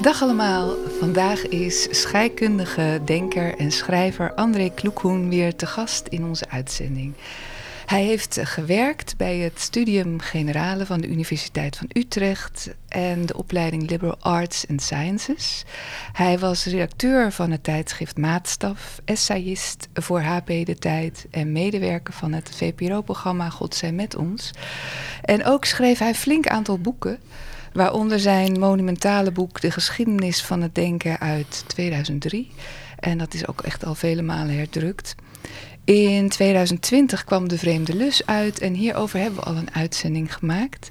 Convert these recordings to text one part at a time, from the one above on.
Dag allemaal, vandaag is scheikundige denker en schrijver André Kloekhoen weer te gast in onze uitzending. Hij heeft gewerkt bij het Studium Generale van de Universiteit van Utrecht en de opleiding Liberal Arts and Sciences. Hij was redacteur van het tijdschrift Maatstaf, essayist voor HP De Tijd en medewerker van het VPRO-programma God zij met ons. En ook schreef hij flink aantal boeken, waaronder zijn monumentale boek De geschiedenis van het denken uit 2003. En dat is ook echt al vele malen herdrukt. In 2020 kwam De Vreemde Lus uit en hierover hebben we al een uitzending gemaakt.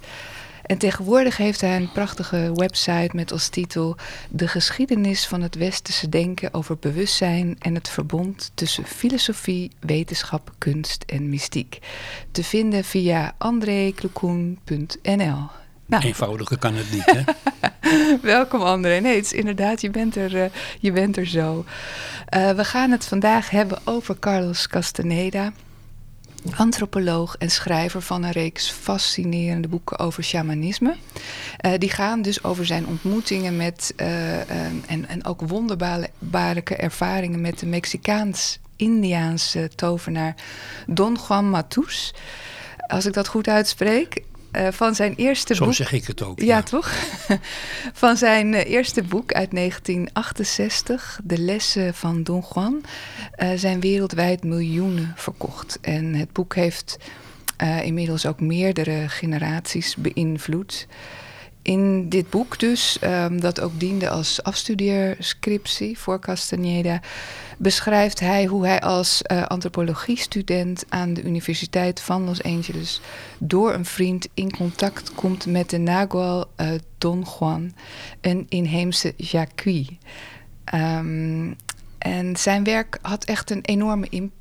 En tegenwoordig heeft hij een prachtige website met als titel De geschiedenis van het westerse denken over bewustzijn en het verbond tussen filosofie, wetenschap, kunst en mystiek. Te vinden via andreklokoen.nl. Nou. Eenvoudiger kan het niet, hè? Welkom André. Nee, het is inderdaad, je bent er, uh, je bent er zo. Uh, we gaan het vandaag hebben over Carlos Castaneda. Antropoloog en schrijver van een reeks fascinerende boeken over shamanisme. Uh, die gaan dus over zijn ontmoetingen met en, en ook wonderbaarlijke ervaringen met de Mexicaans-Indiaanse tovenaar Don Juan Matus. Als ik dat goed uitspreek. Uh, van zijn eerste Zo boek. zeg ik het ook. Ja, ja. toch? van zijn uh, eerste boek uit 1968, De Lessen van Don Juan, uh, zijn wereldwijd miljoenen verkocht. En het boek heeft inmiddels ook meerdere generaties beïnvloed. In dit boek dus, um, dat ook diende als afstudeerscriptie voor Castaneda, beschrijft hij hoe hij als uh, antropologiestudent aan de Universiteit van Los Angeles door een vriend in contact komt met de Nagual uh, Don Juan, een inheemse Jacqui. Um, en zijn werk had echt een enorme impact.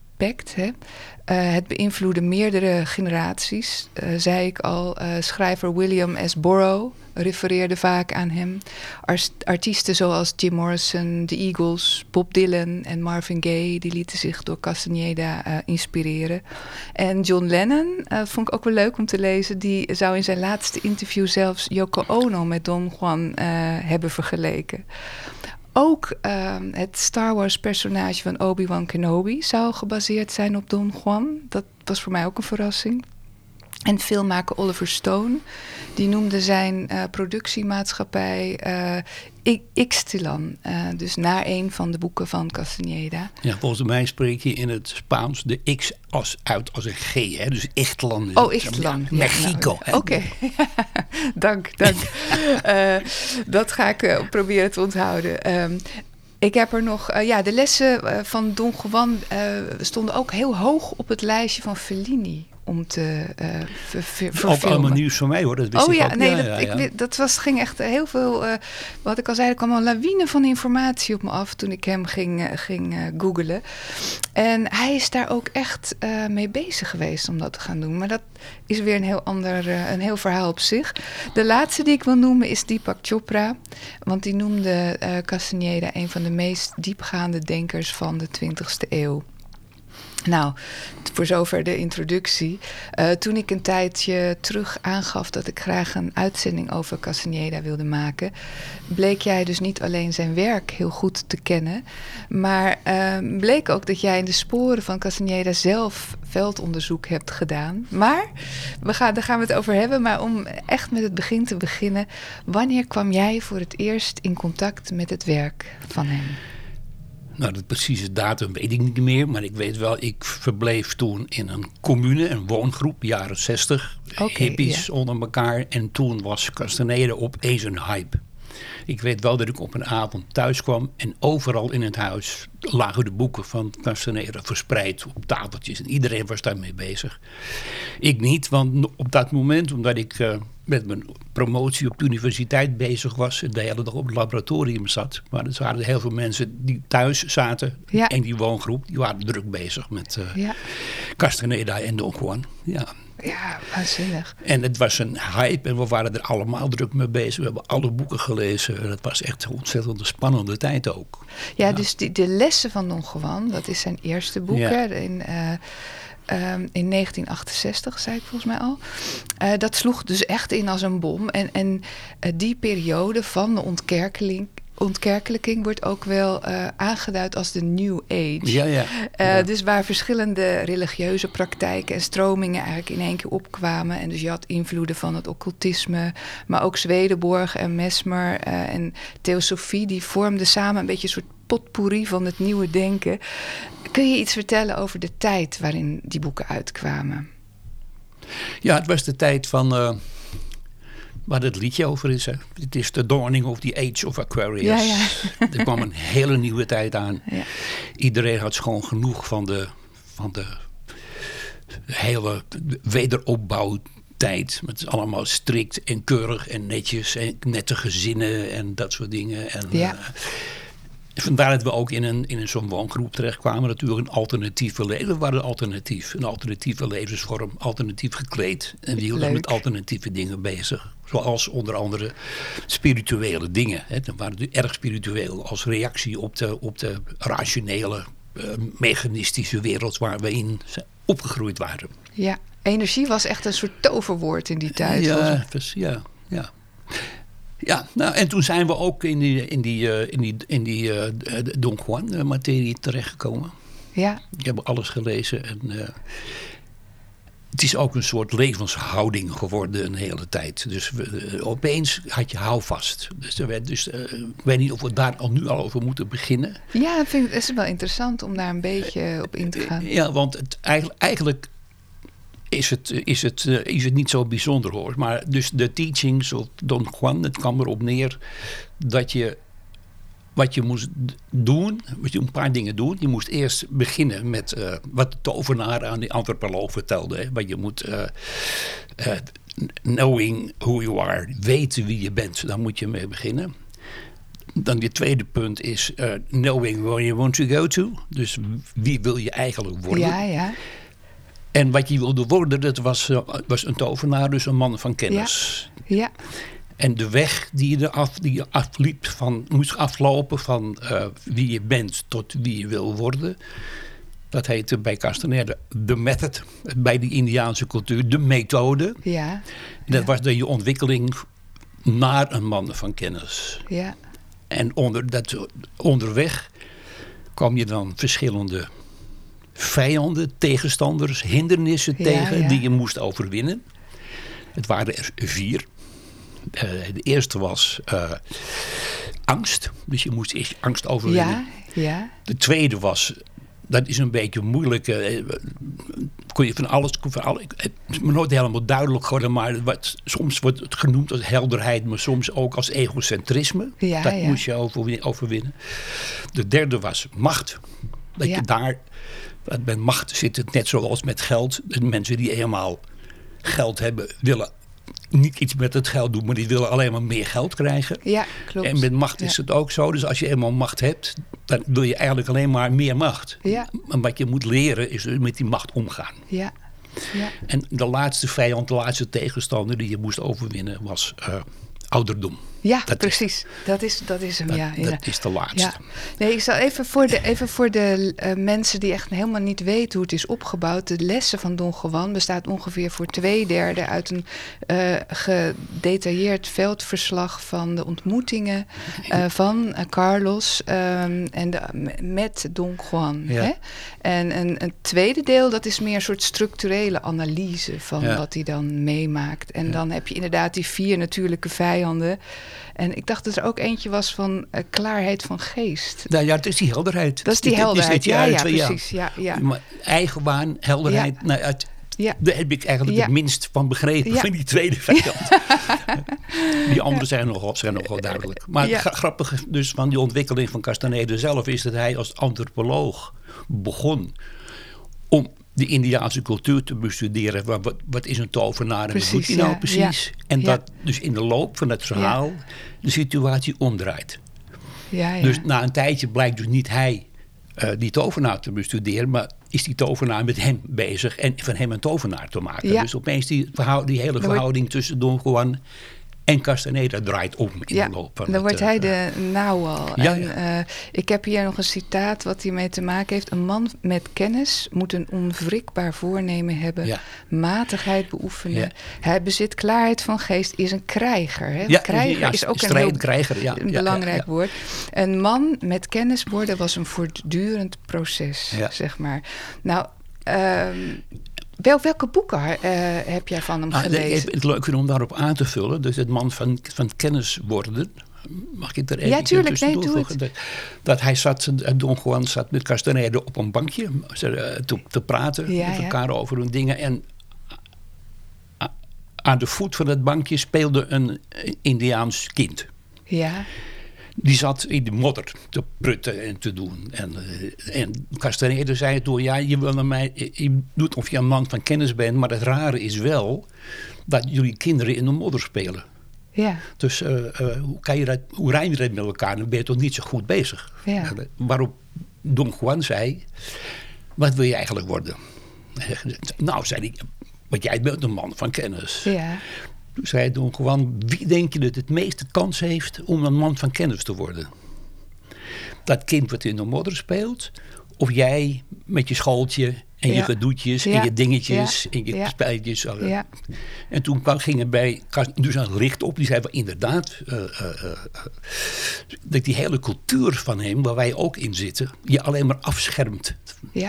Uh, het beïnvloedde meerdere generaties. Uh, zei ik al, uh, schrijver William S. Burroughs refereerde vaak aan hem. Art artiesten zoals Jim Morrison, The Eagles, Bob Dylan en Marvin Gaye... die lieten zich door Castaneda inspireren. En John Lennon vond ik ook wel leuk om te lezen. Die zou in zijn laatste interview zelfs Yoko Ono met Don Juan hebben vergeleken. Ook uh, het Star Wars personage van Obi-Wan Kenobi zou gebaseerd zijn op Don Juan. Dat was voor mij ook een verrassing. En filmmaker Oliver Stone, die noemde zijn uh, productiemaatschappij uh, Ixtilan. Uh, dus naar een van de boeken van Castaneda. Ja, volgens mij spreek je in het Spaans de X als, uit als een G, hè? dus Ixtlan. Oh, Ixtlan. Ja, Mexico. Ja, nou, Oké, okay. dank, dank. dat ga ik proberen te onthouden. Um, ik heb er nog, uh, ja, de lessen uh, van Don Juan uh, stonden ook heel hoog op het lijstje van Fellini om te uh, ver, ver, Ook allemaal nieuws van mij hoor. Dat wist oh ik ja, ook. nee, ja, dat, ja, ik, dat was, ging echt heel veel. Uh, wat ik al zei, er kwam een lawine van informatie op me af toen ik hem ging, uh, ging uh, googlen. En hij is daar ook echt mee bezig geweest om dat te gaan doen. Maar dat is weer een heel ander, een heel verhaal op zich. De laatste die ik wil noemen is Deepak Chopra. Want die noemde Castaneda een van de meest diepgaande denkers van de 20e eeuw. Nou, voor zover de introductie. Uh, toen ik een tijdje terug aangaf dat ik graag een uitzending over Castaneda wilde maken, bleek jij dus niet alleen zijn werk heel goed te kennen, maar uh, bleek ook dat jij in de sporen van Castaneda zelf veldonderzoek hebt gedaan. Maar, we gaan, daar gaan we het over hebben, maar om echt met het begin te beginnen, wanneer kwam jij voor het eerst in contact met het werk van hem? Nou, de precieze datum weet ik niet meer. Maar ik weet wel, ik verbleef toen in een commune, een woongroep, jaren 60. Okay, hippies onder elkaar. En toen was Castaneda opeens een hype. Ik weet wel dat ik op een avond thuis kwam en overal in het huis lagen de boeken van Castaneda verspreid op tafeltjes. En iedereen was daarmee bezig. Ik niet, want op dat moment, omdat ik uh, met mijn promotie op de universiteit bezig was en de hele dag op het laboratorium zat. Maar er waren heel veel mensen die thuis zaten Ja. en die woongroep, die waren druk bezig met uh, Ja. Castaneda en Don Juan. Ja. Ja, waanzinnig. En het was een hype en we waren er allemaal druk mee bezig. We hebben alle boeken gelezen. Het was echt een ontzettend spannende tijd ook. Ja, dus die, de lessen van Don Juan, dat is zijn eerste boek Ja. hè, in, eh, ehm, in 1968, zei ik volgens mij al. Eh, dat sloeg dus echt in als een bom. En, en eh, die periode van de ontkerkeling, ontkerkelijking wordt ook wel eh, aangeduid als de New Age. Ja, ja. Eh, Ja. Dus waar verschillende religieuze praktijken en stromingen eigenlijk in één keer opkwamen. En dus je had invloeden van het occultisme, maar ook Swedenborg en Mesmer eh, en Theosofie. Die vormden samen een beetje een soort potpourri van het nieuwe denken. Kun je iets vertellen over de tijd waarin die boeken uitkwamen? Ja, het was de tijd van. Waar het liedje over is. Hè. Het is the dawning of the age of Aquarius. Ja, ja. er kwam een hele nieuwe tijd aan. Ja. Iedereen had gewoon genoeg van de, van de hele wederopbouwtijd. Het is allemaal strikt en keurig en netjes en nette gezinnen en dat soort dingen. En, Ja. eh, Vandaar dat we ook in een, in een zo'n woongroep terechtkwamen. Natuurlijk een alternatieve leven. We waren alternatief. Een alternatieve levensvorm. Alternatief gekleed. En we hielden Leuk. met alternatieve dingen bezig. Zoals onder andere spirituele dingen. Hè. Dan waren we erg spiritueel. Als reactie op de, op de rationele, eh, mechanistische wereld waar we in opgegroeid waren. ja, energie was echt een soort toverwoord in die tijd. Ja, ja, ja. Ja, nou, en toen zijn we ook in die, in die, eh, in die, in die eh, de Don Juan-materie terechtgekomen. ja, Ik heb alles gelezen en eh, het is ook een soort levenshouding geworden een hele tijd. Dus we, eh, opeens had je houvast. Dus, er werd, dus eh, ik weet niet of we daar al nu al over moeten beginnen. ja vind het is wel interessant om daar een beetje op in te gaan. Ja, want het, eigenlijk, eigenlijk is, het, is, het, eh, is het niet zo bijzonder hoor. Maar dus de teachings of Don Juan, het kwam erop neer dat je wat je moest doen, moest je een paar dingen doen. Je moest eerst beginnen met eh, wat de tovenaar aan die antropoloog vertelde. Hè. Want je moet eh, knowing who you are, weten wie je bent. Daar moet je mee beginnen. Dan je tweede punt is knowing where you want to go to. Dus wie wil je eigenlijk worden? Ja, ja. En wat je wilde worden, dat was, eh, was een tovenaar, dus een man van kennis. Ja, En de weg die je, af, die je afliep, van, moest aflopen van eh, wie je bent tot wie je wil worden. Dat heette bij Castaneda de method, bij die Indiaanse cultuur, de methode. ja, En dat Ja. was dan je ontwikkeling naar een man van kennis. ja. En onder, dat, onderweg kwam je dan verschillende vijanden, tegenstanders, hindernissen Ja, tegen ja. die je moest overwinnen. Het waren er vier. Eh, de eerste was eh, angst. Dus je moest eerst angst overwinnen. Ja, ja. De tweede was, dat is een beetje moeilijk. eh, kon je van alles, van alles. Het is me nooit helemaal duidelijk geworden, maar wat, soms wordt het genoemd als helderheid, maar soms ook als egocentrisme. Ja, dat ja. moest je overwin- overwinnen. De derde was macht. Dat Ja. je daar, want met macht zit het net zoals met geld. De mensen die eenmaal geld hebben, willen niet iets met het geld doen, maar die willen alleen maar meer geld krijgen. Ja, klopt. En met macht is Ja. het ook zo. Dus als je eenmaal macht hebt, dan wil je eigenlijk alleen maar meer macht. Ja. En wat je moet leren is dus met die macht omgaan. Ja, ja. En de laatste vijand, de laatste tegenstander die je moest overwinnen was eh, ouderdom. Ja, Dat is- precies. dat, is, dat is hem, Dat, ja. dat is de laatste. Ja, nee, ik zal even voor de, even voor de eh, mensen die echt helemaal niet weten hoe het is opgebouwd. De lessen van Don Juan bestaat ongeveer voor twee derde uit een eh, gedetailleerd veldverslag van de ontmoetingen eh, van Carlos ehm, en de, met Don Juan. Ja. Hè? En een, een tweede deel, dat is meer een soort structurele analyse van Ja. wat hij dan meemaakt. En dan heb je inderdaad die vier natuurlijke vijanden. En ik dacht dat er ook eentje was van eh, klaarheid van geest. Nou ja, het is die helderheid. Dat is die helderheid. Ja, ja, precies. Ja, ja. Maar eigenwaan, helderheid. Ja. Nou, het, Ja. Daar heb ik eigenlijk Ja. het minst van begrepen, Ja. van die tweede vijand. die anderen zijn nogal, zijn nogal duidelijk. Maar Ja. het gra- grappige dus van die ontwikkeling van Castaneda zelf... is dat hij als antropoloog begon om de Indiaanse cultuur te bestuderen. Wat, wat, is een tovenaar en wat doet hij nou ja, precies? ja, En dat dus in de loop van het verhaal de situatie omdraait. Ja, ja. Dus na een tijdje blijkt dus niet hij eh, die tovenaar te bestuderen, maar is die tovenaar met hem bezig en van hem een tovenaar te maken. Dus opeens die, die hele verhouding tussen Don Juan en Castaneda draait om in ja, de loop van dan het, wordt eh, hij de nauwal. Ja, en, ja. eh, ik heb hier nog een citaat wat hiermee te maken heeft. Een man met kennis moet een onwrikbaar voornemen hebben. Ja. Matigheid beoefenen. Ja. Hij bezit klaarheid van geest, is een krijger. Hè? Ja, krijger is ook een strijd, heel krijger, ja, een belangrijk woord. Een man met kennis worden was een voortdurend proces, zeg maar. Nou, ehm, wel, welke boeken eh, heb jij van hem Ah, gelezen? ik- het leuk om daarop aan te vullen. Dus het man van, van kennis worden. Mag ik er even Ja, tuurlijk. Nee, doe voegen? Dat, dat hij zat, eh, Don Juan zat met Castaneda op een bankje eh, te, te praten Ja, met ja. elkaar over hun dingen. En aan de voet van het bankje speelde een Indiaans kind. Ja, Die zat in de modder te prutten en te doen. En, eh, en Castaneda zei toen, ja, je, wil naar mij, je- je doet of je een man van kennis bent, maar het rare is wel dat jullie kinderen in de modder spelen. ja, Dus eh, eh, hoe, kan je dat, hoe rijm je dat met elkaar? Dan ben je toch niet zo goed bezig. Ja. Eh, Waarop Don Juan zei, wat wil je eigenlijk worden? Nou, zei hij, want jij bent een man van kennis. ja. Toen zei Don Juan, wie denk je dat het meeste kans heeft om een man van kennis te worden? Dat kind wat in de modder speelt? Of jij met je schooltje en je Ja. gedoetjes en je dingetjes Ja. en je spijtjes. En toen kwam, ging er bij dus een licht op. Die zei van inderdaad, eh, eh, eh, dat die hele cultuur van hem, waar wij ook in zitten, je alleen maar afschermt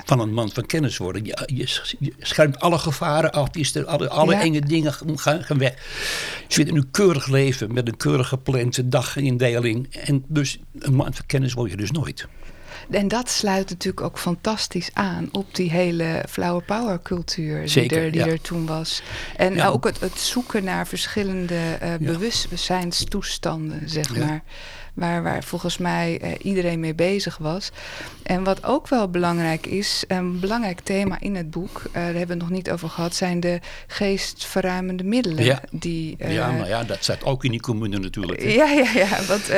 van een man van kennis worden. Je, je, je schermt alle gevaren af, je stelt alle, alle enge dingen gaan, gaan weg. Je zit in een keurig leven met een keurig geplande dagindeling. En dus een man van kennis word je dus nooit. En dat sluit natuurlijk ook fantastisch aan op die hele flower power cultuur die, Zeker, er, die ja. er toen was. En Ja. ook het, het zoeken naar verschillende eh bewustzijnstoestanden, zeg maar. Waar, waar volgens mij eh, iedereen mee bezig was. En wat ook wel belangrijk is, een belangrijk thema in het boek, eh, daar hebben we het nog niet over gehad, zijn de geestverruimende middelen. Ja. Die, eh, ja, maar ja, dat staat ook in die commune natuurlijk. hè. ja, ja, ja. Want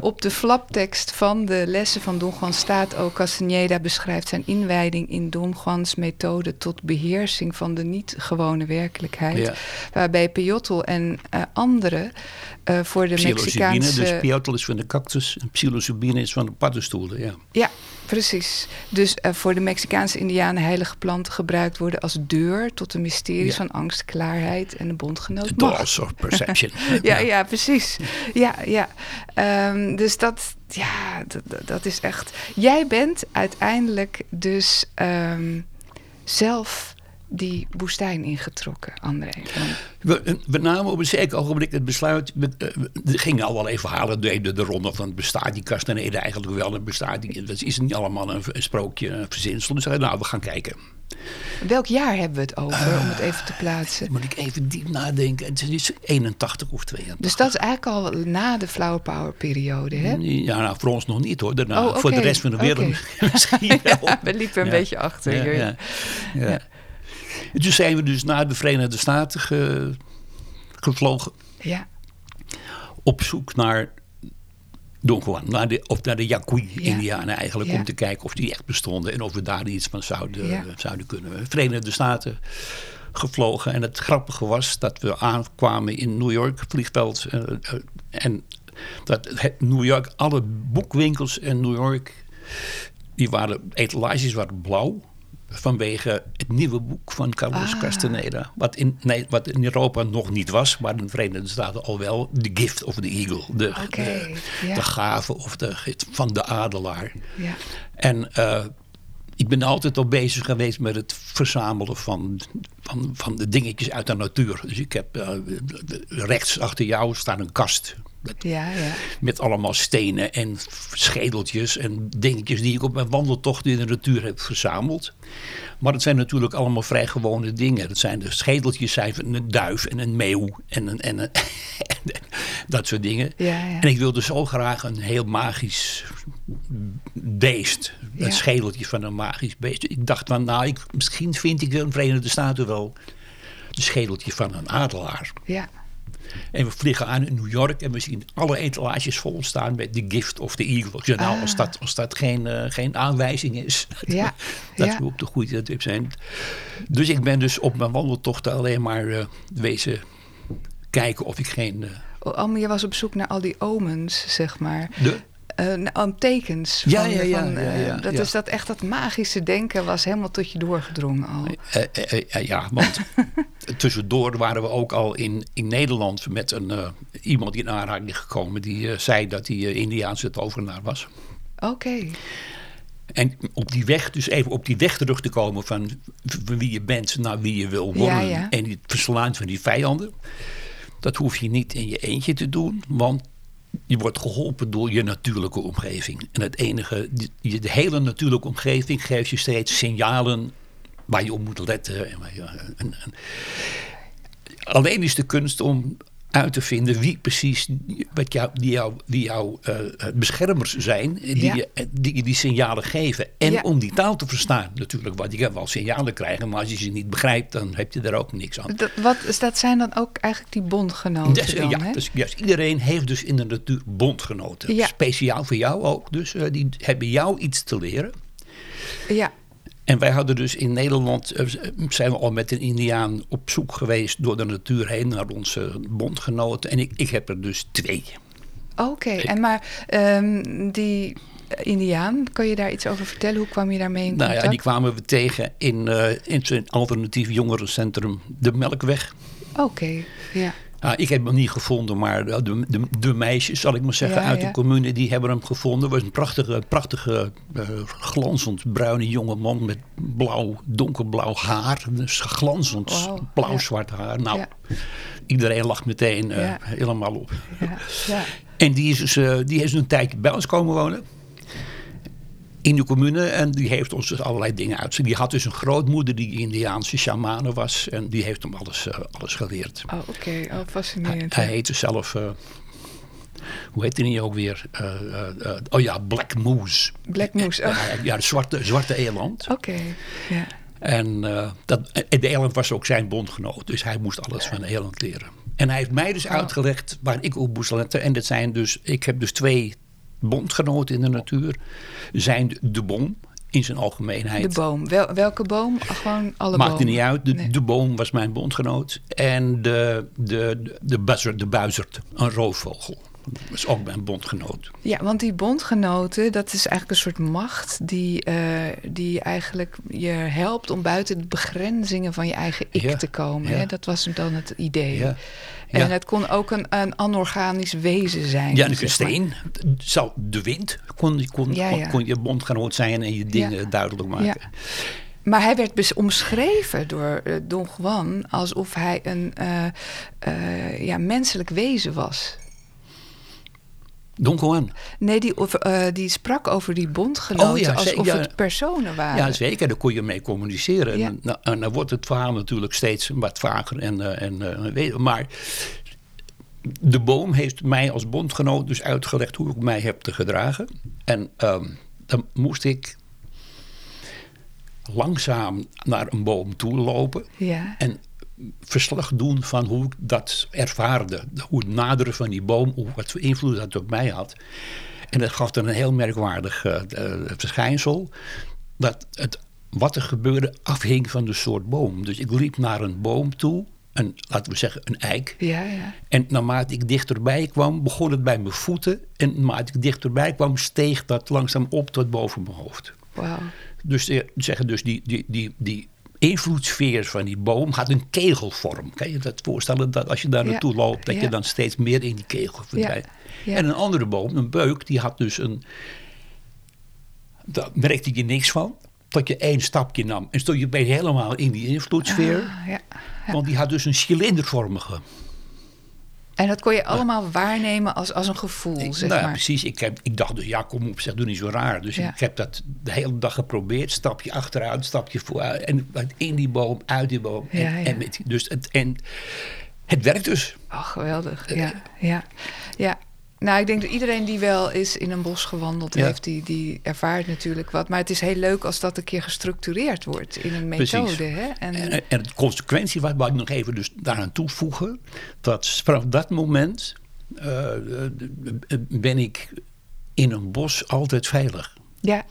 op de flaptekst van de lessen van Don Juan staat ook... Castaneda beschrijft zijn inwijding in Don Juans methode... tot beheersing van de niet-gewone werkelijkheid. Ja. Waarbij Piotr en eh, anderen eh, voor de Psilocybine, Mexicaanse... dus piotl is van de cactus en psilocybine is van de paddenstoelen. Ja. Ja, precies. Dus eh, voor de Mexicaanse indianen heilige planten gebruikt worden als deur... tot de mysteries Ja. van angst, klaarheid en de bondgenoot. Doors of Perception. Ja, ja, precies. Ja, ja. Ehm, dus dat, ja, dat, dat- dat is echt. Jij bent uiteindelijk dus ehm, zelf die woestijn ingetrokken, André. We, we namen op een zeker ogenblik het besluit. we- eh, we- Er gingen allerlei verhalen deden de ronde van bestaat die Castaneda eigenlijk wel. En bestaat die, dat is niet allemaal een, een sprookje, een verzinsel. Dus nou, we gaan kijken. welk jaar hebben we het over, om het even te plaatsen? Moet ik even diep nadenken. Het is 81 of 82. Dus dat is eigenlijk al na de Flower Power periode, hè? Ja, nou, voor ons nog niet hoor. Daarna, Oh, Voor de rest van de wereld misschien wel. Ja, we liepen een Ja. beetje achter. Ja, En toen zijn we dus naar de Verenigde Staten ge- gevlogen. Ja, op zoek naar Don Juan, naar de, of naar de Yaqui-Indianen eigenlijk, Ja. om te kijken of die echt bestonden en of we daar iets van zouden, Ja. zouden kunnen. Verenigde Staten gevlogen en het grappige was dat we aankwamen in New York vliegveld eh, eh, en dat New York, alle boekwinkels in New York, die waren, etalages waren blauw. Vanwege het nieuwe boek van Carlos Ah. Castaneda. Wat in, nee, wat in Europa nog niet was, maar in de Verenigde Staten al wel. The Gift of the Eagle. De, de, de gave of de, van de adelaar. En eh, ik ben altijd al bezig geweest met het verzamelen van, van, van de dingetjes uit de natuur. Dus ik heb eh, rechts achter jou staat een kast Ja, ja. Met allemaal stenen en schedeltjes en dingetjes die ik op mijn wandeltochten in de natuur heb verzameld. Maar het zijn natuurlijk allemaal vrij gewone dingen. Het zijn de schedeltjes zijn van een duif en een meeuw en, een, en, een, dat soort dingen. Ja, ja. En ik wilde zo graag een heel magisch beest. Het schedeltje van een magisch beest. Ik dacht van, nou, ik, misschien vind ik de Verenigde Staten wel een schedeltje van een adelaar. Ja, En we vliegen aan in New York en we zien alle etalages vol staan met The Gift of the Eagle. Ik zei, nou, Ah. als dat, als dat geen, eh, geen aanwijzing is, Ja, dat ja. we op de goede tip zijn. Dus ik ben dus op mijn wandeltochten alleen maar eh, wezen kijken of ik geen... eh, Oh, je was op zoek naar al die omens, zeg maar. de, Nou, tekens. Ja, van, ja, ja, van, eh, ja, dat is dat echt dat magische denken was helemaal tot je doorgedrongen al. Eh, eh, ja, want tussendoor waren we ook al in, in Nederland met een, iemand in aanraking gekomen die zei dat hij Indiaanse tovenaar was. Oké. En op die weg, dus even op die weg terug te komen van wie je bent naar wie je wil worden. En het verslaan van die vijanden. Dat hoef je niet in je eentje te doen, want je wordt geholpen door je natuurlijke omgeving. En het enige, de hele natuurlijke omgeving geeft je steeds signalen waar je op moet letten. En- alleen is de kunst om uit te vinden wie precies wat jou, die jou, die jouw eh, beschermers zijn, die, Ja. je, die je die signalen geven. En Ja. om die taal te verstaan natuurlijk, want je kan wel signalen krijgen, maar als je ze niet begrijpt, dan heb je daar ook niks aan. Dat, wat, is- dat zijn dan ook eigenlijk die bondgenoten Dus, dan, ja, hè? dus, iedereen heeft dus in de natuur bondgenoten. Ja. Speciaal voor jou ook. Dus eh, die hebben jou iets te leren. Ja, En wij hadden dus in Nederland, eh, zijn we al met een Indiaan op zoek geweest door de natuur heen naar onze bondgenoten. En ik, ik heb er dus twee. oké. En maar ehm, die Indiaan, kan je daar iets over vertellen? Hoe kwam je daarmee in Nou contact? ja, die kwamen we tegen in, eh, in zijn alternatief jongerencentrum De Melkweg. Oké, ja. Ah, ik heb hem niet gevonden, maar de, de, de meisjes, zal ik maar zeggen, Ja, uit ja. de commune, die hebben hem gevonden. Was een prachtige, prachtige eh, glanzend bruine jonge man met blauw, donkerblauw haar. Dus glanzend Wauw, blauw-zwart haar. Nou, iedereen lacht meteen eh, helemaal op. ja, ja. En die is, dus, eh, die is een tijdje bij ons komen wonen. In de commune. En die heeft ons dus allerlei dingen uit. Die had dus een grootmoeder die Indiaanse shamane was. En die heeft hem alles, eh, alles geleerd. Oh, oké. Oh, Hij, fascinerend. hij heette zelf... eh, hoe heette hij ook weer? Eh, oh ja, Black Moose. Black Moose, oh. Ja, ja, de zwarte, zwarte eland. Oké, ja. En, dat, en de eland was ook zijn bondgenoot. Dus hij moest alles van de eland leren. En hij heeft mij dus Oh. uitgelegd waar ik op moest letten. En dat zijn dus, ik heb dus twee bondgenoten in de natuur. Zijn de boom in zijn algemeenheid. De boom. Wel, welke boom? Gewoon alle Maakt bomen? niet uit. De, Nee. de boom was mijn bondgenoot. En de, de, de, de, buzzard, de buizerd, een roofvogel. Dat is ook mijn bondgenoot. Ja, want die bondgenoten, dat is eigenlijk een soort macht die, eh, die eigenlijk je helpt om buiten de begrenzingen van je eigen ik Ja, te komen. ja. Hè? Dat was dan het idee. Ja. En Ja. het kon ook een, een anorganisch wezen zijn. Ja, maar. steen, zou de wind, kon, kon, Ja, kon, ja. kon je bondgenoot zijn en je dingen duidelijk maken. Maar hij werd omschreven door eh, Don Juan alsof hij een eh, eh, ja, menselijk wezen was. Don Juan. Nee, die, eh, die sprak over die bondgenoten Oh ja, alsof ja. het personen waren. Ja, zeker. Daar kon je mee communiceren. Ja. En, nou, en dan wordt het verhaal natuurlijk steeds wat vager. En, eh, en, weet- maar de boom heeft mij als bondgenoot dus uitgelegd hoe ik mij heb te gedragen. En ehm, dan moest ik langzaam naar een boom toe lopen. Ja. En verslag doen van hoe ik dat ervaarde. Hoe het naderen van die boom, hoe, wat voor invloed dat op mij had. En dat gaf dan een heel merkwaardig eh, eh, verschijnsel. Dat het, wat er gebeurde afhing van de soort boom. Dus ik liep naar een boom toe. Een, laten we zeggen een eik. Ja, ja. En naarmate ik dichterbij kwam, begon het bij mijn voeten. En naarmate ik dichterbij kwam, steeg dat langzaam op tot boven mijn hoofd. Wauw. Dus, eh, zeggen dus die, die, die, die invloedssfeer van die boom had een kegelvorm. Kan je dat voorstellen? Dat als je daar Ja, naartoe loopt, dat ja. je dan steeds meer in die kegel verdwijnt. ja. En een andere boom, een beuk, die had dus een... Daar merkte je niks van. Tot je één stapje nam. En stond je helemaal in die invloedssfeer. Ah. Want die had dus een cilindervormige En dat kon je allemaal waarnemen als, als een gevoel, Ik- zeg nou ja, maar. precies. Ik, heb, ik dacht dus, ja, kom op, zeg, doe niet zo raar. Dus Ja. ik heb dat de hele dag geprobeerd. Stapje achteruit, stapje vooruit. En in die boom, uit die boom. En, Ja, ja. en, met, dus het, en het werkt dus. Oh, geweldig. Ja, ja, ja. Nou, ik denk dat iedereen die wel is in een bos gewandeld Ja. heeft, die, die ervaart natuurlijk wat. Maar het is heel leuk als dat een keer gestructureerd wordt in een methode. Hè? En, En, en de consequentie, wat wou ik nog even dus daaraan toevoegen. Dat vanaf dat moment eh, eh, ben ik in een bos altijd veilig. ja,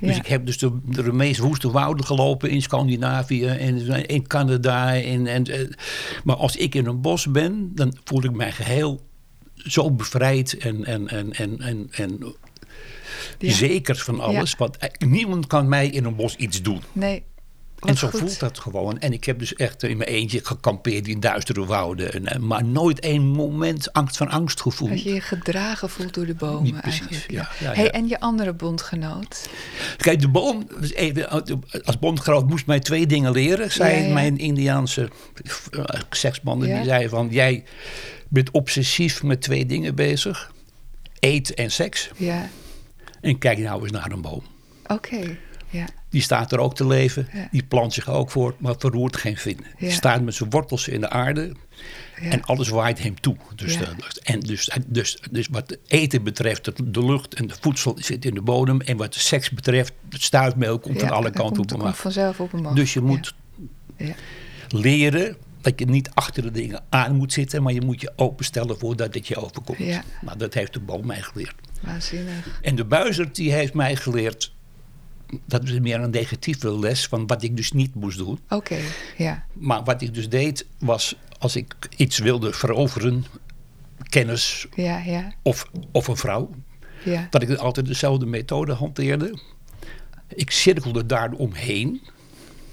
Dus ja. ik heb dus de, de meest woeste wouden gelopen in Scandinavië en in Canada. En, en, eh, maar als ik in een bos ben, dan voel ik mij geheel zo bevrijd en, en, en, en, en, en Ja. zeker van alles. Ja. Want eh, niemand kan mij in een bos iets doen. Nee. En zo goed. voelt dat gewoon. En ik heb dus echt in mijn eentje gekampeerd in duistere wouden. En, eh, maar nooit één moment angst van angst gevoeld. Dat je je gedragen voelt door de bomen Niet precies, eigenlijk. ja, ja, Hey, ja. en je andere bondgenoot? Kijk, de boom, even, als bondgenoot moest mij twee dingen leren. Zei mijn Indiaanse seksman. Die zei van, jij bent obsessief met twee dingen bezig. Eten en seks. Ja, En kijk nou eens naar een boom. oké. Ja, Die staat er ook te leven. Ja. Die plant zich ook voor, maar verroert geen vin. Die Ja. staat met zijn wortels in de aarde. ja. En alles waait hem toe. Dus, de- en dus, dus, dus wat eten betreft, de, lucht en de voedsel zit in de bodem. En wat de seks betreft, het stuifmeel komt aan alle kanten op hem af. vanzelf op een af. Dus je moet leren dat je niet achter de dingen aan moet zitten, maar je moet je openstellen voordat het je overkomt. Ja. Nou, dat heeft de boom mij geleerd. Waanzinnig. En de buizerd die heeft mij geleerd, dat is meer een negatieve les van wat ik dus niet moest doen. Oké, ja. Maar wat ik dus deed, was als ik iets wilde veroveren, kennis Ja, ja, of, of een vrouw, ja. dat ik altijd dezelfde methode hanteerde. Ik cirkelde daar omheen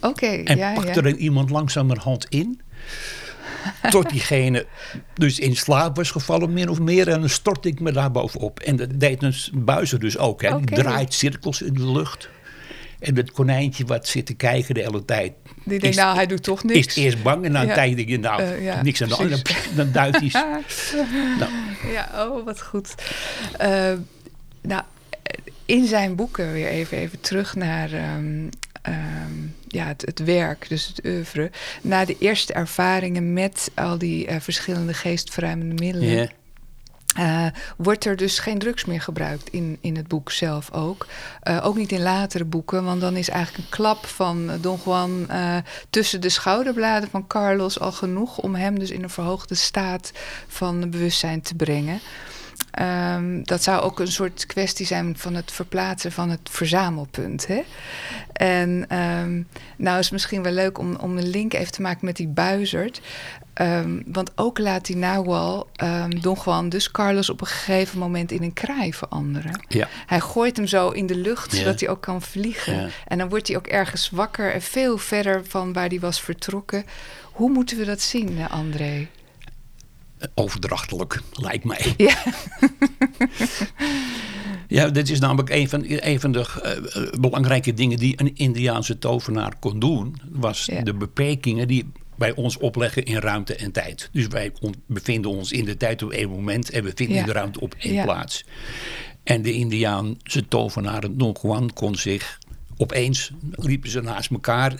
Oké, en ja, pakte ja. er iemand langzamerhand in. Tot diegene dus in slaap was gevallen, min of meer. En dan stortte ik me daar bovenop. En dat deed een buizer dus ook. Hè. Die draait cirkels in de lucht. En het konijntje wat zit te kijken de hele tijd. Die denkt, nou, hij doet toch niks. Is eerst bang en dan Ja. denk je, nou, Eh, ja, niks aan de hand. Dan, dan duikt hij. nou, Ja, oh, wat goed. Eh, nou, in zijn boeken weer even, even terug naar ehm, ehm, ja, het, het werk, dus het oeuvre. Na de eerste ervaringen met al die eh, verschillende geestverruimende middelen... Eh, wordt er dus geen drugs meer gebruikt in, in het boek zelf ook. Eh, ook niet in latere boeken, want dan is eigenlijk een klap van Don Juan tussen de schouderbladen van Carlos al genoeg om hem dus in een verhoogde staat van bewustzijn te brengen. Ehm, dat zou ook een soort kwestie zijn van het verplaatsen van het verzamelpunt. Hè? En ehm, nou is het misschien wel leuk om, om een link even te maken met die buizerd. Ehm, want ook laat die Nahual ehm, Don Juan dus Carlos op een gegeven moment in een kraai veranderen. ja. Hij gooit hem zo in de lucht, Ja. zodat hij ook kan vliegen. Ja. En dan wordt hij ook ergens wakker en veel verder van waar hij was vertrokken. Hoe moeten we dat zien, eh, André? Overdrachtelijk, lijkt mij. Ja, Ja, dit is namelijk een van, een van de eh, eh, belangrijke dingen die een Indiaanse tovenaar kon doen. Was Ja. de beperkingen die wij ons opleggen in ruimte en tijd. Dus wij bevinden ons in de tijd op één moment en we vinden Ja. de ruimte op één Ja. plaats. En de Indiaanse tovenaar Don Juan kon zich opeens, liepen ze naast elkaar,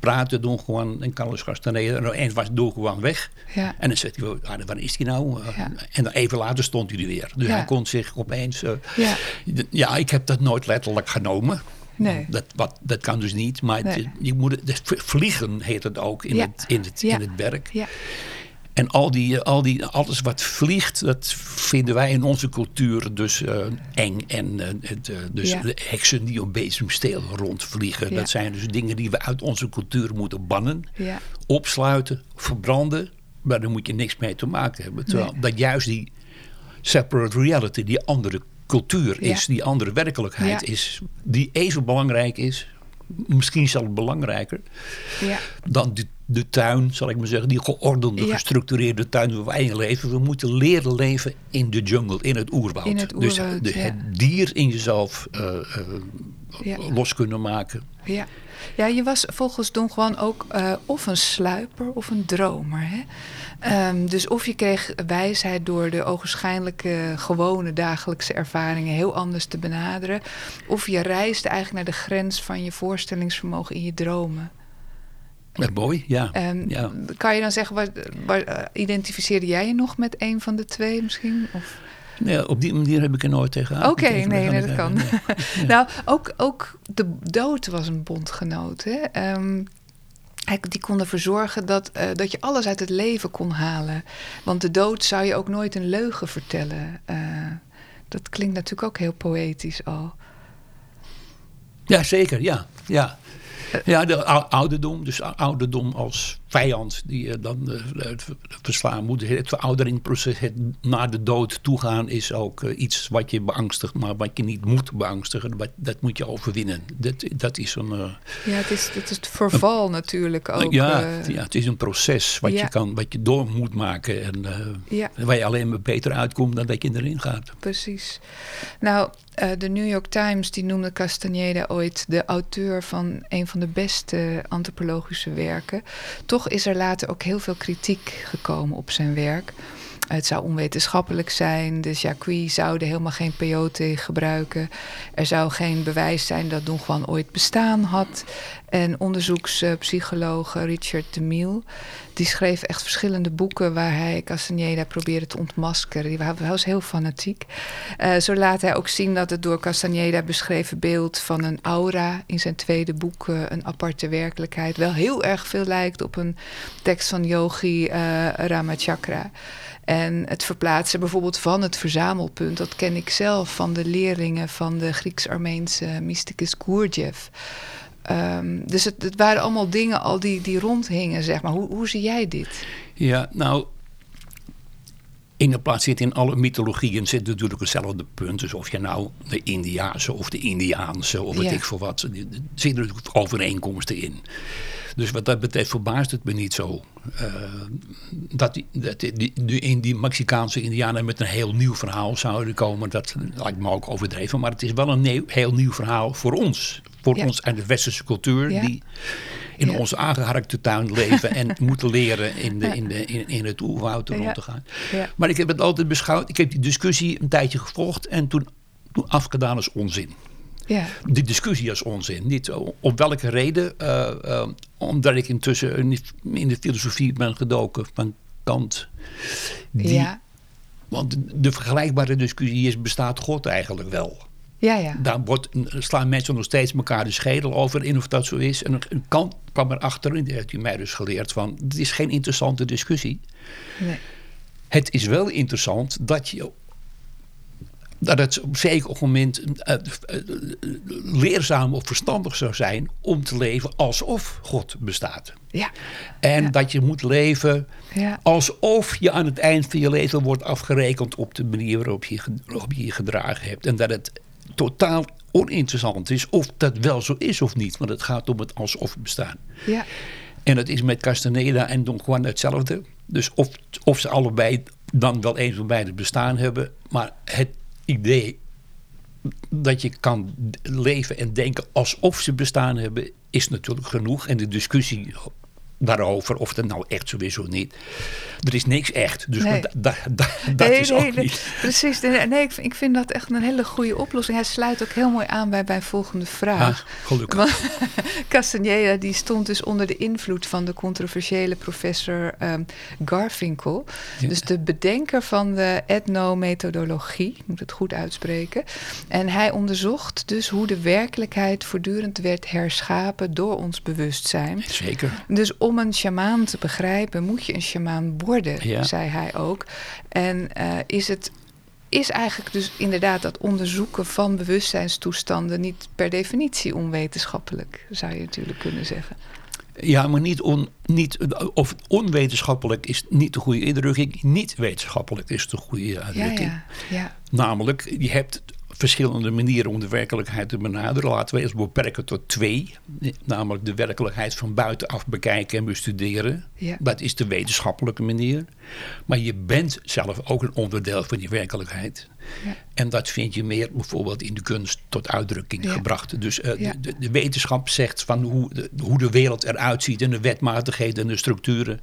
praten Don Juan en Carlos Castaneda. En opeens was Don Juan weg. ja, En dan zegt hij, ah, waar is hij nou? Ja. En dan even later stond hij er weer. Dus Ja. hij kon zich opeens... uh, ja. ik heb dat nooit letterlijk genomen. Nee. Dat, wat, dat kan dus niet. Maar het- je moet, het, vliegen heet het ook in, het, in, het, in het werk. ja. En al die, al die, alles wat vliegt, dat vinden wij in onze cultuur dus eh, eng. En eh, het, eh, dus Ja. heksen die op bezemsteel rondvliegen. Ja. Dat zijn dus dingen die we uit onze cultuur moeten bannen ja. opsluiten, verbranden. Maar daar moet je niks mee te maken hebben. Terwijl Nee. dat juist die separate reality, die andere cultuur is, die andere werkelijkheid is, die even belangrijk is, misschien zelfs belangrijker, ja. dan de, de tuin, zal ik maar zeggen, die geordende, Ja. gestructureerde tuin waar wij in leven. We moeten leren leven in de jungle, in het oerwoud. In het dus de- het dier in jezelf eh, eh, Ja. los kunnen maken. Ja. ja, je was volgens Don Juan ook eh, of een sluiper of een dromer. Hè? Ehm, dus of je kreeg wijsheid door de ogenschijnlijke gewone dagelijkse ervaringen heel anders te benaderen. Of je reisde eigenlijk naar de grens van je voorstellingsvermogen in je dromen. Ja, mooi, ja. Ehm, ja. Kan je dan zeggen, waar, waar, eh, identificeerde jij je nog met een van de twee misschien? Of? Nee, op die manier heb ik er nooit tegen Oké, nee, nee, dat kan. nou, ook, ook de dood was een bondgenoot. Hè? Um, die kon ervoor zorgen dat, uh, dat je alles uit het leven kon halen. Want de dood zou je ook nooit een leugen vertellen. Uh, dat klinkt natuurlijk ook heel poëtisch al. Ja, zeker, ja. ja. Ja, de ouderdom, dus ouderdom als vijand die je dan uh, verslaan moet. Het verouderingproces, het naar de dood toegaan, is ook uh, iets wat je beangstigt, maar wat je niet moet beangstigen. Dat, dat moet je overwinnen. Dat, dat is een. Ja, het is, het is het verval een, natuurlijk ook. Ja, ja, het is een proces wat, ja. je, kan, wat je door moet maken en ja. waar je alleen maar beter uitkomt dan dat je erin gaat. Precies. Nou, de New York Times die noemde Castaneda ooit de auteur van een van de beste antropologische werken. Toch is er later ook heel veel kritiek gekomen op zijn werk. Het zou onwetenschappelijk zijn. De Jacques zouden helemaal geen peyote gebruiken. Er zou geen bewijs zijn dat Don Juan ooit bestaan had. En onderzoekspsycholoog Richard de Mille... die schreef echt verschillende boeken... waar hij Castaneda probeerde te ontmaskeren. Die was heel fanatiek. Uh, zo laat hij ook zien dat het door Castaneda beschreven beeld... van een aura in zijn tweede boek... Uh, een aparte werkelijkheid... wel heel erg veel lijkt op een tekst van yogi uh, Ramachakra... En het verplaatsen bijvoorbeeld van het verzamelpunt, dat ken ik zelf van de leerlingen van de Grieks-Armeense mysticus Gurdjieff. Um, dus het, het, waren allemaal dingen al die, die rondhingen, zeg maar. Hoe, hoe zie jij dit? Ja, nou, in de plaats zit in alle mythologieën zit natuurlijk hetzelfde punt. Dus of je nou de Indiaanse of de Indiaanse of weet ja. ik veel wat. Er zitten natuurlijk overeenkomsten in. Dus wat dat betreft verbaast het me niet zo. Uh, dat, die, dat die, die, in die Mexicaanse Indianen met een heel nieuw verhaal zouden komen. Dat lijkt me ook overdreven. Maar het is wel een nieuw, heel nieuw verhaal voor ons. Voor ja. ons en de westerse cultuur. Ja. Die in onze aangeharkte tuin leven en moeten leren in, de, in, de, in, in het oerwoud rond te gaan. Maar ik heb het altijd beschouwd. Ik heb die discussie een tijdje gevolgd en toen, toen afgedaan als onzin. Ja. Die discussie als onzin. Niet op welke reden. Uh, uh, omdat ik intussen in de filosofie ben gedoken van Kant. Die, ja. Want de vergelijkbare discussie is: bestaat God eigenlijk wel? Ja, ja. Daar wordt, slaan mensen nog steeds elkaar de schedel over in of dat zo is. En een Kant kwam erachter, en die heeft u mij dus geleerd: van het is geen interessante discussie. Nee. Het is wel interessant dat je dat het op zeker moment uh, uh, leerzaam of verstandig zou zijn om te leven alsof God bestaat. Ja. En ja. dat je moet leven ja. alsof je aan het eind van je leven wordt afgerekend op de manier waarop je waarop je, je gedragen hebt. En dat het totaal oninteressant is of dat wel zo is of niet. Want het gaat om het alsof bestaan. Ja. En dat is met Castaneda en Don Juan hetzelfde. Dus of, of ze allebei dan wel een van beide bestaan hebben. Maar het idee dat je kan leven en denken alsof ze bestaan hebben, is natuurlijk genoeg. En de discussie daarover, of dat nou echt zo is of niet. Er is niks echt, dus nee. da, da, da, dat nee, is nee, ook niet. Precies, nee, nee ik, ik, vind dat echt een hele goede oplossing. Hij sluit ook heel mooi aan bij mijn volgende vraag. Ah, gelukkig. Want Castaneda die stond dus onder de invloed van de controversiële professor um, Garfinkel. Ja. Dus de bedenker van de etnomethodologie, ik moet het goed uitspreken. En hij onderzocht dus hoe de werkelijkheid voortdurend werd herschapen door ons bewustzijn. Zeker. Dus om een sjamaan te begrijpen, moet je een sjamaan worden, Ja. zei hij ook. En uh, is het is eigenlijk dus inderdaad dat onderzoeken van bewustzijnstoestanden niet per definitie onwetenschappelijk, zou je natuurlijk kunnen zeggen. Ja, maar niet, on, niet of onwetenschappelijk is niet de goede indrukking. Niet wetenschappelijk is de goede Ja, uitdrukking. ja, ja. Namelijk, je hebt verschillende manieren om de werkelijkheid te benaderen. Laten we eens beperken tot twee. Namelijk de werkelijkheid van buitenaf bekijken en bestuderen. Ja. Dat is de wetenschappelijke manier. Maar je bent zelf ook een onderdeel van die werkelijkheid. ja. En dat vind je meer bijvoorbeeld in de kunst tot uitdrukking Ja. gebracht. Dus eh, Ja. de, de wetenschap zegt van hoe de, hoe de wereld eruit ziet en de wetmatigheden en de structuren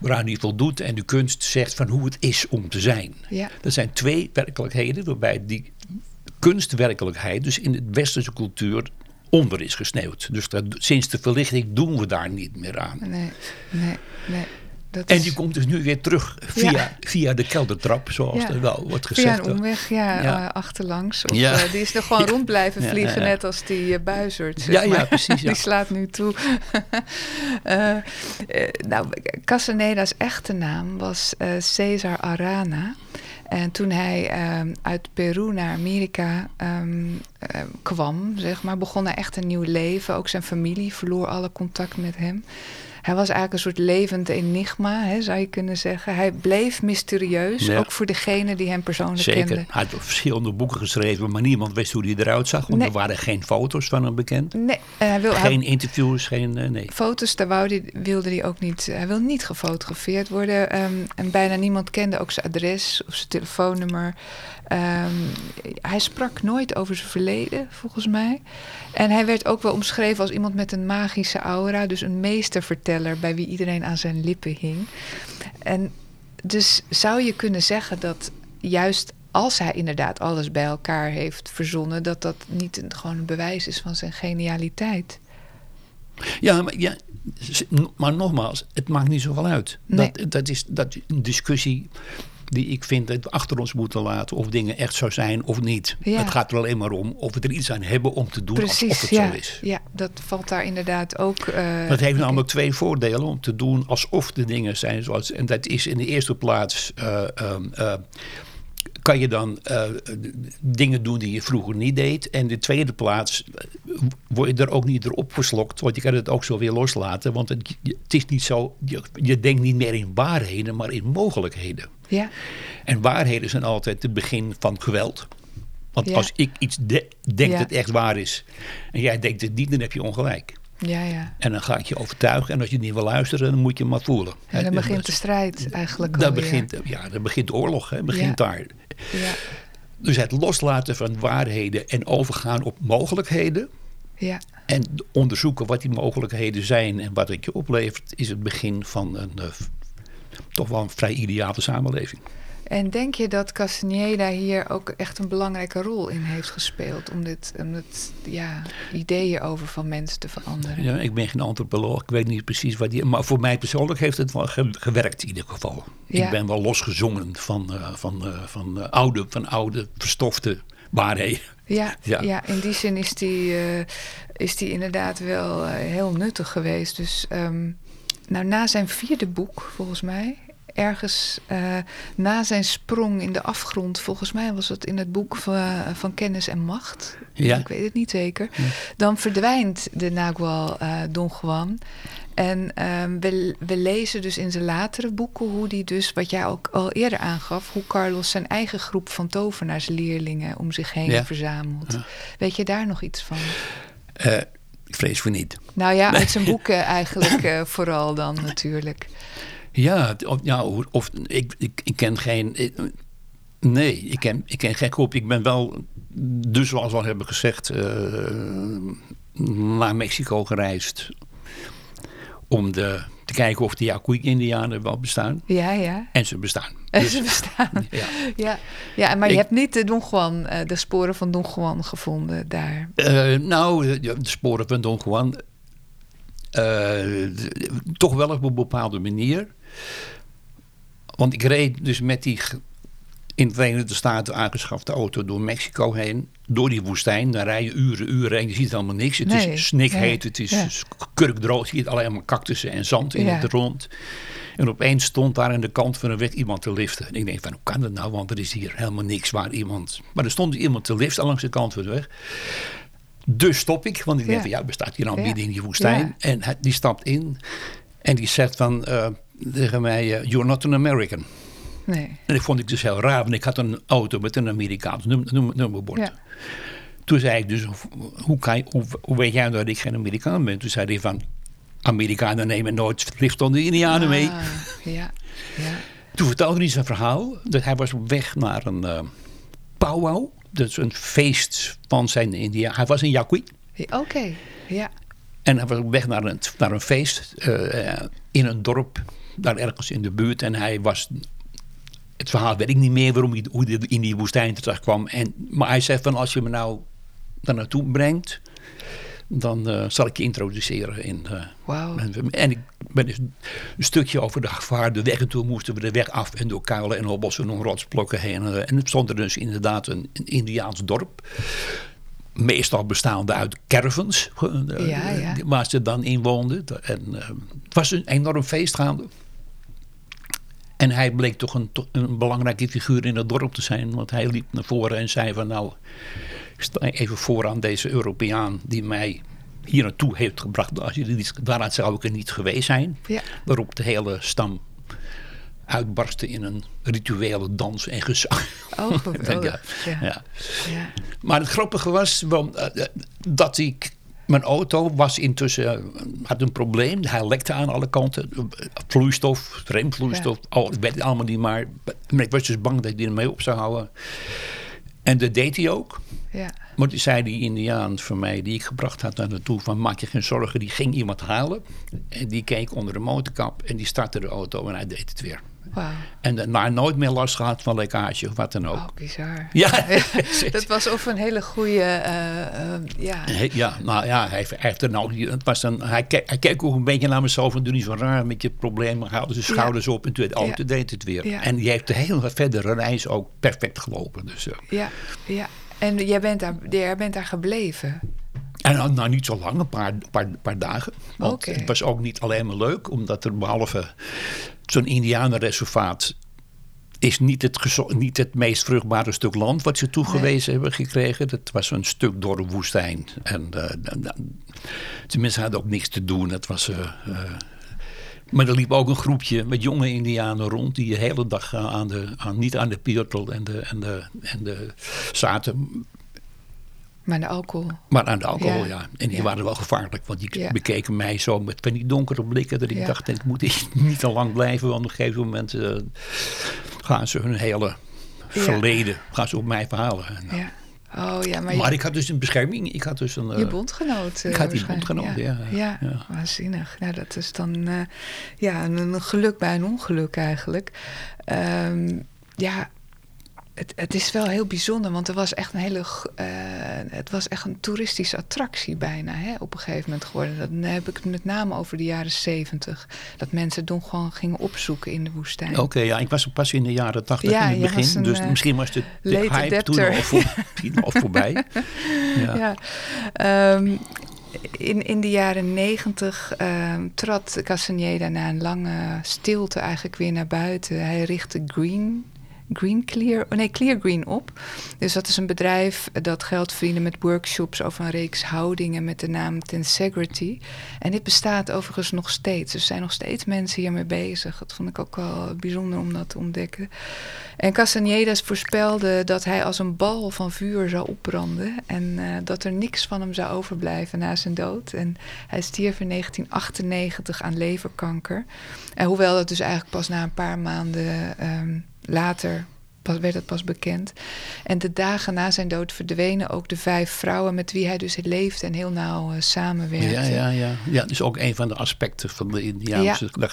waaraan die voldoet. En de kunst zegt van hoe het is om te zijn. Dat zijn twee werkelijkheden waarbij die kunstwerkelijkheid dus in de westerse cultuur onder is gesneeuwd. Dus sinds de verlichting doen we daar niet meer aan. Nee, nee, nee. Dat En is die komt dus nu weer terug via, Ja. via de keldertrap, zoals Ja. er wel wordt via gezegd. een omweg, ja, Ja. eh, achterlangs. Of, eh, die is er gewoon rond blijven vliegen, net als die uh, buizerd. zeg Ja, ja, maar. precies, ja. die slaat nu toe. Eh, eh, nou, Casaneda's echte naam was eh, Cesar Arana. En toen hij ehm, uit Peru naar Amerika ehm, eh, kwam, zeg maar, begon hij echt een nieuw leven. Ook zijn familie verloor alle contact met hem. Hij was eigenlijk een soort levend enigma, hè, zou je kunnen zeggen. Hij bleef mysterieus, Ja. ook voor degene die hem persoonlijk Zeker. kende. Hij had verschillende boeken geschreven, maar niemand wist hoe hij eruit zag. Want Nee. er waren geen foto's van hem bekend. Nee, en hij wil, hij- Geen interviews, geen... eh, nee. foto's, daar wou die, wilde hij ook niet. Hij wil niet gefotografeerd worden. ehm, en bijna niemand kende ook zijn adres of zijn telefoonnummer. Ehm, hij sprak nooit over zijn verleden, volgens mij. En hij werd ook wel omschreven als iemand met een magische aura. Dus een meesterverteller bij wie iedereen aan zijn lippen hing. En dus zou je kunnen zeggen dat juist als hij inderdaad alles bij elkaar heeft verzonnen, dat dat niet een, gewoon een bewijs is van zijn genialiteit. Ja, maar, ja, maar nogmaals, het maakt niet zoveel uit. Nee. Dat, dat is dat een discussie die ik vind dat we achter ons moeten laten. Of dingen echt zo zijn of niet. Ja. Het gaat er alleen maar om of we er iets aan hebben om te doen alsof Precies, het ja. zo is. Ja, dat valt daar inderdaad ook. eh, Dat heeft namelijk twee voordelen om te doen alsof de dingen zijn zoals. En dat is in de eerste plaats. eh, ehm, eh, kan je dan eh, dingen doen die je vroeger niet deed. En in de tweede plaats word je er ook niet erop geslokt. Want je kan het ook zo weer loslaten. Want het, het is niet zo. Je, je denkt niet meer in waarheden, maar in mogelijkheden. Ja, En waarheden zijn altijd het begin van geweld. Want Ja. als ik iets de- denk dat echt waar is. en jij denkt het niet, dan heb je ongelijk. Ja, ja. En dan ga ik je overtuigen. En als je niet wil luisteren, dan moet je maar voelen. En dan begint de strijd eigenlijk alweer. begint, ja, dan begint de oorlog. Hè, begint Ja. daar. Ja, Dus het loslaten van waarheden en overgaan op mogelijkheden. ja, En onderzoeken wat die mogelijkheden zijn en wat het je oplevert, is het begin van een eh, toch wel een vrij ideale samenleving. En denk je dat Castaneda hier ook echt een belangrijke rol in heeft gespeeld om dit, om dit ja, ideeën over van mensen te veranderen? Ja, ik ben geen antropoloog, ik weet niet precies wat die. Maar voor mij persoonlijk heeft het wel ge- gewerkt in ieder geval. Ja. Ik ben wel losgezongen van, eh, van, eh, van, eh, oude, van oude verstofte waarheden. Ja, ja. Ja. in die zin is die, is die inderdaad wel heel nuttig geweest. Dus ehm, nou, na zijn vierde boek, volgens mij, ergens eh, na zijn sprong in de afgrond, volgens mij was het in het boek van, van Kennis en Macht. Ja. Ik weet het niet zeker. Dan verdwijnt de Nagual eh, Don Juan. En ehm, we, we lezen dus in zijn latere boeken hoe die dus, wat jij ook al eerder aangaf, hoe Carlos zijn eigen groep van tovenaarsleerlingen om zich heen Ja. verzamelt. Ja. Weet je daar nog iets van? Eh, ik vrees voor niet. Nou ja, uit zijn boeken eigenlijk vooral dan natuurlijk. Ja, of, ja of, ik, ik, ik ken geen. ik- nee, ik ken, ik ken geen groep. Ik ben wel, dus zoals we al hebben gezegd, eh, naar Mexico gereisd. Om de, te kijken of de Yaquik-Indianen wel bestaan. Ja, ja. En ze bestaan. En Dus- ze bestaan. ja. Ja, ja maar je Ik- hebt niet de Don Juan, eh, de sporen van Don Juan gevonden daar. Eh, nou, de, de sporen van Don Juan. Eh, toch wel op een bepaalde manier. Want ik reed dus met die in de Verenigde Staten aangeschafte auto door Mexico heen. Door die woestijn. Dan rij je uren, uren en je ziet helemaal niks. Het Nee, is snikheet, het is ja. kurkdroog. Je ziet alleen maar cactussen en zand in Ja. het rond. En opeens stond daar aan de kant van de weg iemand te liften. En ik denk van, hoe kan dat nou? Want er is hier helemaal niks waar iemand... Maar er stond iemand te liften langs de kant van de weg. Dus stop ik, want ik denk Ja. van ja, bestaat hier nou midden in die woestijn. En hij- die stapt in en die zegt van eh, tegen mij, eh, you're not an American. Nee. En dat vond ik dus heel raar, want ik had een auto met een Amerikaans nummer, nummer- nummerbord. Ja. Toen zei ik dus, hoe, kan je, hoe, hoe weet jij nou dat ik geen Amerikaan ben? Toen zei hij van, Amerikanen nemen nooit lift onder de Indianen mee. Ah, ja, ja. Toen vertelde hij zijn verhaal. Dat hij was op weg naar een eh, powwow. Dat is een feest van zijn India. Hij was een Yaqui. Oké, ja. En hij was op weg naar een, naar een feest uh, in een dorp, daar ergens in de buurt. En hij was het verhaal weet ik niet meer waarom hij, hoe hij in die woestijn terecht kwam. En, maar hij zei van als je me nou daar naartoe brengt, dan uh, zal ik je introduceren. In, uh, wow. en, en, ik ben dus een stukje over de gevaarde weg. En toen moesten we de weg af en door kuilen en hobbelsen en rotsblokken heen. Uh, en het stond er dus inderdaad een, een Indiaans dorp. Meestal bestaande uit caravans, ja, ja. waar ze dan in woonden. En, het was een enorm feest gaande. En hij bleek toch een, een, belangrijke figuur in het dorp te zijn. Want hij liep naar voren en zei van nou, ik sta even vooraan deze Europeaan die mij hier naartoe heeft gebracht. Als jullie niet, daaraan zou ik er niet geweest zijn. Ja. Waarop de hele stam uitbarstte in een rituele dans en gezang. Oh, geweldig. ja, ja. ja. Maar het grappige was dat ik mijn auto was intussen, had een probleem. Hij lekte aan alle kanten. Vloeistof, remvloeistof, ja. oh, ik weet het allemaal niet maar. Maar ik was dus bang dat hij ermee op zou houden. En dat deed hij ook. Ja. Maar toen zei die indiaan van mij, die ik gebracht had naar naartoe... van maak je geen zorgen, die ging iemand halen. En die keek onder de motorkap en die startte de auto en hij deed het weer. Wow. En daarna nooit meer last gehad van lekkage of wat dan ook. Oh, bizar. Ja. dat was of een hele goede, uh, uh, ja. Ja, nou ja, hij heeft er nou, het was een, hij, keek, hij keek ook een beetje naar mezelf en doe niet zo raar met je probleem. Haalde zijn schouders ja. op en toen, oh, ja. deed het weer. Ja. En die heeft de hele verdere reis ook perfect gelopen. Dus, uh. Ja, ja. En jij bent daar, jij bent daar gebleven? En nou, nou, niet zo lang, een paar, paar, paar dagen. Want okay. het was ook niet alleen maar leuk, omdat er behalve zo'n indianenreservaat is niet het, niet het meest vruchtbare stuk land wat ze toegewezen nee. hebben gekregen. Dat was een stuk door de woestijn. En uh, tenminste hadden ook niks te doen. Het was... Uh, uh, maar er liep ook een groepje met jonge indianen rond... die de hele dag aan de, aan, niet aan de piertel en de, en de, en de zaten... Maar aan de alcohol. Maar aan de alcohol, ja. ja. En die ja. waren wel gevaarlijk. Want die ja. bekeken mij zo met van die donkere blikken. Dat ik dacht, ik moet niet te lang blijven. Want op een gegeven moment uh, gaan ze hun hele verleden... gaan ze op mij verhalen. En, ja. Oh, ja, maar, maar je... ik had dus een bescherming. Ik had dus een... Uh, je bondgenoot. Uh, ik had die bondgenoot, ja. Ja, ja, waanzinnig. Nou, dat is dan ja, een, een, geluk bij een ongeluk eigenlijk. Um, ja, het, het, is wel heel bijzonder, want er was echt een hele. Uh, het was echt een toeristische attractie bijna hè, op een gegeven moment geworden. Dan heb ik het met name over de jaren zeventig. Dat mensen Don Juan gingen opzoeken in de woestijn. Oké, okay, ja, ik was pas in de jaren tachtig ja, in het begin. Een, dus uh, misschien was de, de hype adapter. toen al, voor, al voorbij. ja. ja. Um, in, in de jaren negentig um, trad Castaneda na een lange stilte eigenlijk weer naar buiten. Hij richtte Green Green Clear, oh nee, Clear Green op. Dus dat is een bedrijf dat geld verdienen met workshops over een reeks houdingen met de naam Tensegrity. En dit bestaat overigens nog steeds. Er zijn nog steeds mensen hiermee bezig. Dat vond ik ook wel bijzonder om dat te ontdekken. En Castanedas voorspelde dat hij als een bal van vuur zou opbranden en uh, dat er niks van hem zou overblijven na zijn dood. En hij stierf in 1998 aan leverkanker. En hoewel dat dus eigenlijk pas na een paar maanden um, later pas, werd het pas bekend. En de dagen na zijn dood verdwenen ook de vijf vrouwen met wie hij dus leefde en heel nauw uh, samenwerkte. Ja, ja, ja. ja, dat is ook een van de aspecten van de Indiaanse ja.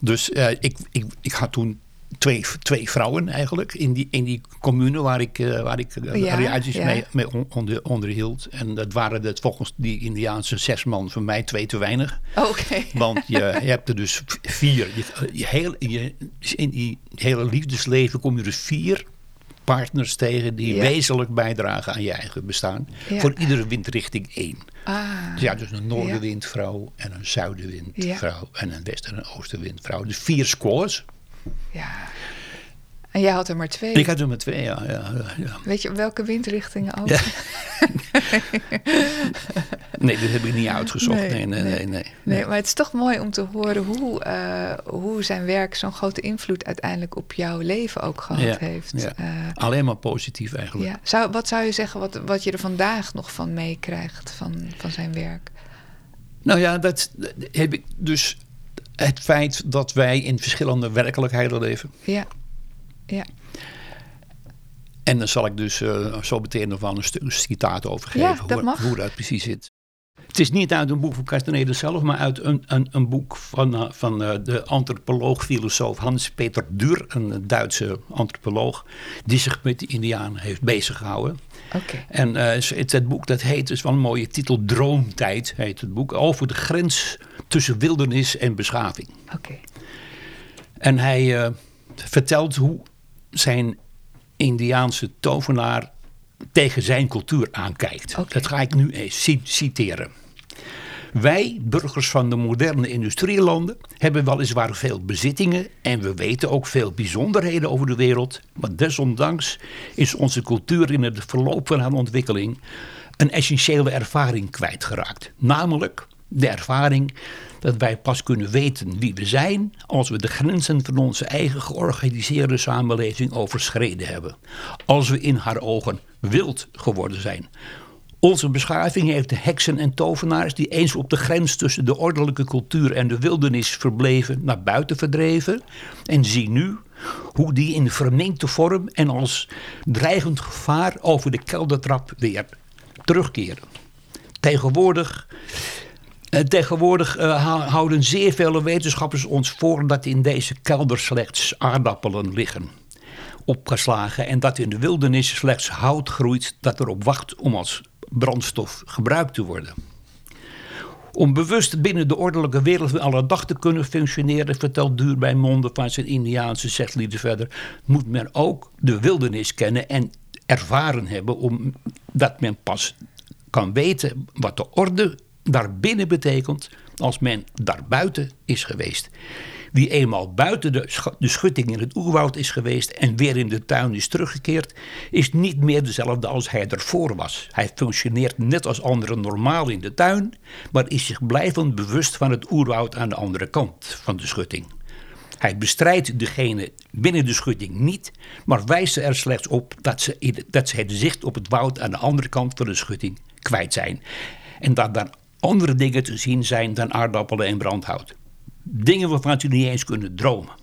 Dus uh, ik, ik, ik had toen twee, twee vrouwen eigenlijk in die, in die commune waar ik, uh, waar ik uh, Ja, ja. mee, mee on- onder, onderhield. En dat waren het volgens die Indiaanse zes man voor mij twee te weinig. Oké. Want je, hebt er dus vier. Je, je heel, je, in die hele liefdesleven kom je er vier partners tegen die Ja. wezenlijk bijdragen aan je eigen bestaan. Ja. Voor iedere windrichting één. Ah. Dus ja, dus een noordenwindvrouw en een zuidenwindvrouw en een westen- en oostenwindvrouw. Dus vier scores. Ja. En jij had er maar twee. Ik had er maar twee, ja. ja, ja. Weet je welke windrichtingen ook? Ja. Nee, dat heb ik niet uitgezocht. Nee, Nee, nee, nee. nee. nee, Nee, maar het is toch mooi om te horen hoe, eh, hoe zijn werk zo'n grote invloed uiteindelijk op jouw leven ook gehad Ja, heeft. ja. Eh, Alleen maar positief eigenlijk. ja. Zou, wat zou je zeggen wat, wat je er vandaag nog van meekrijgt van, van zijn werk? Nou ja, dat heb ik dus het feit dat wij in verschillende werkelijkheden leven. Ja, ja, En dan zal ik dus uh, zo meteen nog wel een stuk citaat over geven. Ja, dat hoe, hoe, dat precies zit. Het is niet uit een boek van Castaneda zelf, maar uit een, een, een boek van, uh, van uh, de antropoloog-filosoof Hans-Peter Duur, een Duitse antropoloog, die zich met de Indianen heeft beziggehouden. Okay. En het, het, boek dat heet, is wel een mooie titel, Droomtijd heet het boek, over de grens tussen wildernis en beschaving. Okay. En hij vertelt hoe zijn Indiaanse tovenaar tegen zijn cultuur aankijkt. Okay. Dat ga ik nu eens citeren. Wij, burgers van de moderne industrielanden, hebben weliswaar veel bezittingen en we weten ook veel bijzonderheden over de wereld, maar desondanks is onze cultuur in het verloop van haar ontwikkeling een essentiële ervaring kwijtgeraakt. Namelijk de ervaring dat wij pas kunnen weten wie we zijn als we de grenzen van onze eigen georganiseerde samenleving overschreden hebben. Als we in haar ogen wild geworden zijn. Onze beschaving heeft de heksen en tovenaars die eens op de grens tussen de ordelijke cultuur en de wildernis verbleven naar buiten verdreven. En zie nu hoe die in verminkte vorm en als dreigend gevaar over de keldertrap weer terugkeren. Tegenwoordig uh, tegenwoordig uh, houden zeer vele wetenschappers ons voor dat in deze kelder slechts aardappelen liggen. Opgeslagen en dat in de wildernis slechts hout groeit dat erop wacht om als brandstof gebruikt te worden. Om bewust binnen de ordelijke wereld van alle dag te kunnen functioneren, vertelt Duur bij monden van zijn Indiaanse zeglieden verder, moet men ook de wildernis kennen en ervaren hebben, omdat men pas kan weten wat de orde daarbinnen betekent als men daarbuiten is geweest. Wie eenmaal buiten de, de schutting in het oerwoud is geweest en weer in de tuin is teruggekeerd, is niet meer dezelfde als hij ervoor was. Hij functioneert net als anderen normaal in de tuin, maar is zich blijvend bewust van het oerwoud aan de andere kant van de schutting. Hij bestrijdt degene binnen de schutting niet, maar wijst er slechts op dat ze, dat ze het zicht op het woud aan de andere kant van de schutting kwijt zijn. En dat daar andere dingen te zien zijn dan aardappelen en brandhout. Dingen waarvan ze niet eens kunnen dromen.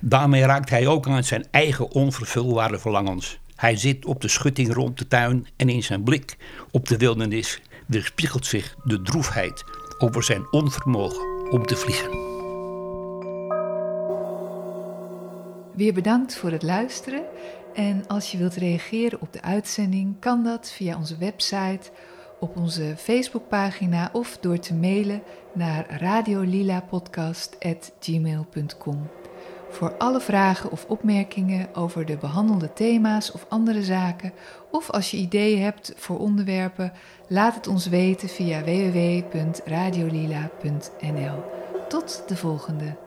Daarmee raakt hij ook aan zijn eigen onvervulbare verlangens. Hij zit op de schutting rond de tuin en in zijn blik op de wildernis weerspiegelt zich de droefheid over zijn onvermogen om te vliegen. Weer bedankt voor het luisteren. En als je wilt reageren op de uitzending, kan dat via onze website op onze Facebookpagina of door te mailen naar radiolilapodcast.gmail.com. Voor alle vragen of opmerkingen over de behandelde thema's of andere zaken, of als je ideeën hebt voor onderwerpen, laat het ons weten via www.radiolila.nl. Tot de volgende!